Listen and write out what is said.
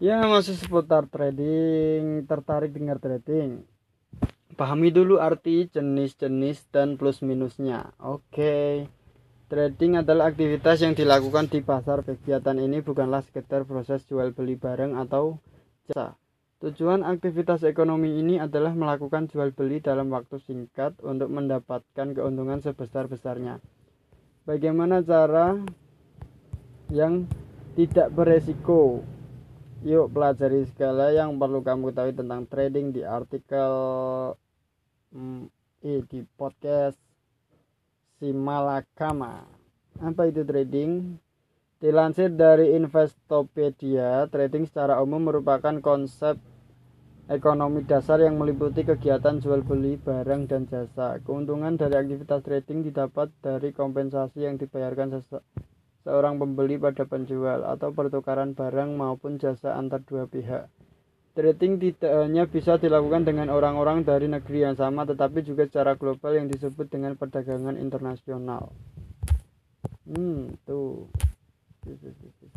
Ya, masih seputar trading. Tertarik dengar trading? Pahami dulu arti jenis-jenis dan plus minusnya. Oke. Trading adalah aktivitas yang dilakukan di pasar. Kegiatan ini bukanlah sekedar proses jual beli barang atau jasa. Tujuan aktivitas ekonomi ini adalah melakukan jual beli dalam waktu singkat untuk mendapatkan keuntungan sebesar-besarnya. Bagaimana cara yang tidak beresiko Yuk pelajari segala yang perlu kamu ketahui tentang trading di artikel hmm, eh, di podcast Simalakama. Apa itu trading? Dilansir dari Investopedia, trading secara umum merupakan konsep ekonomi dasar yang meliputi kegiatan jual beli barang dan jasa. Keuntungan dari aktivitas trading didapat dari kompensasi yang dibayarkan seorang pembeli pada penjual atau pertukaran barang maupun jasa antar dua pihak. Trading tidak hanya bisa dilakukan dengan orang-orang dari negeri yang sama tetapi juga secara global yang disebut dengan perdagangan internasional. Hmm, tuh.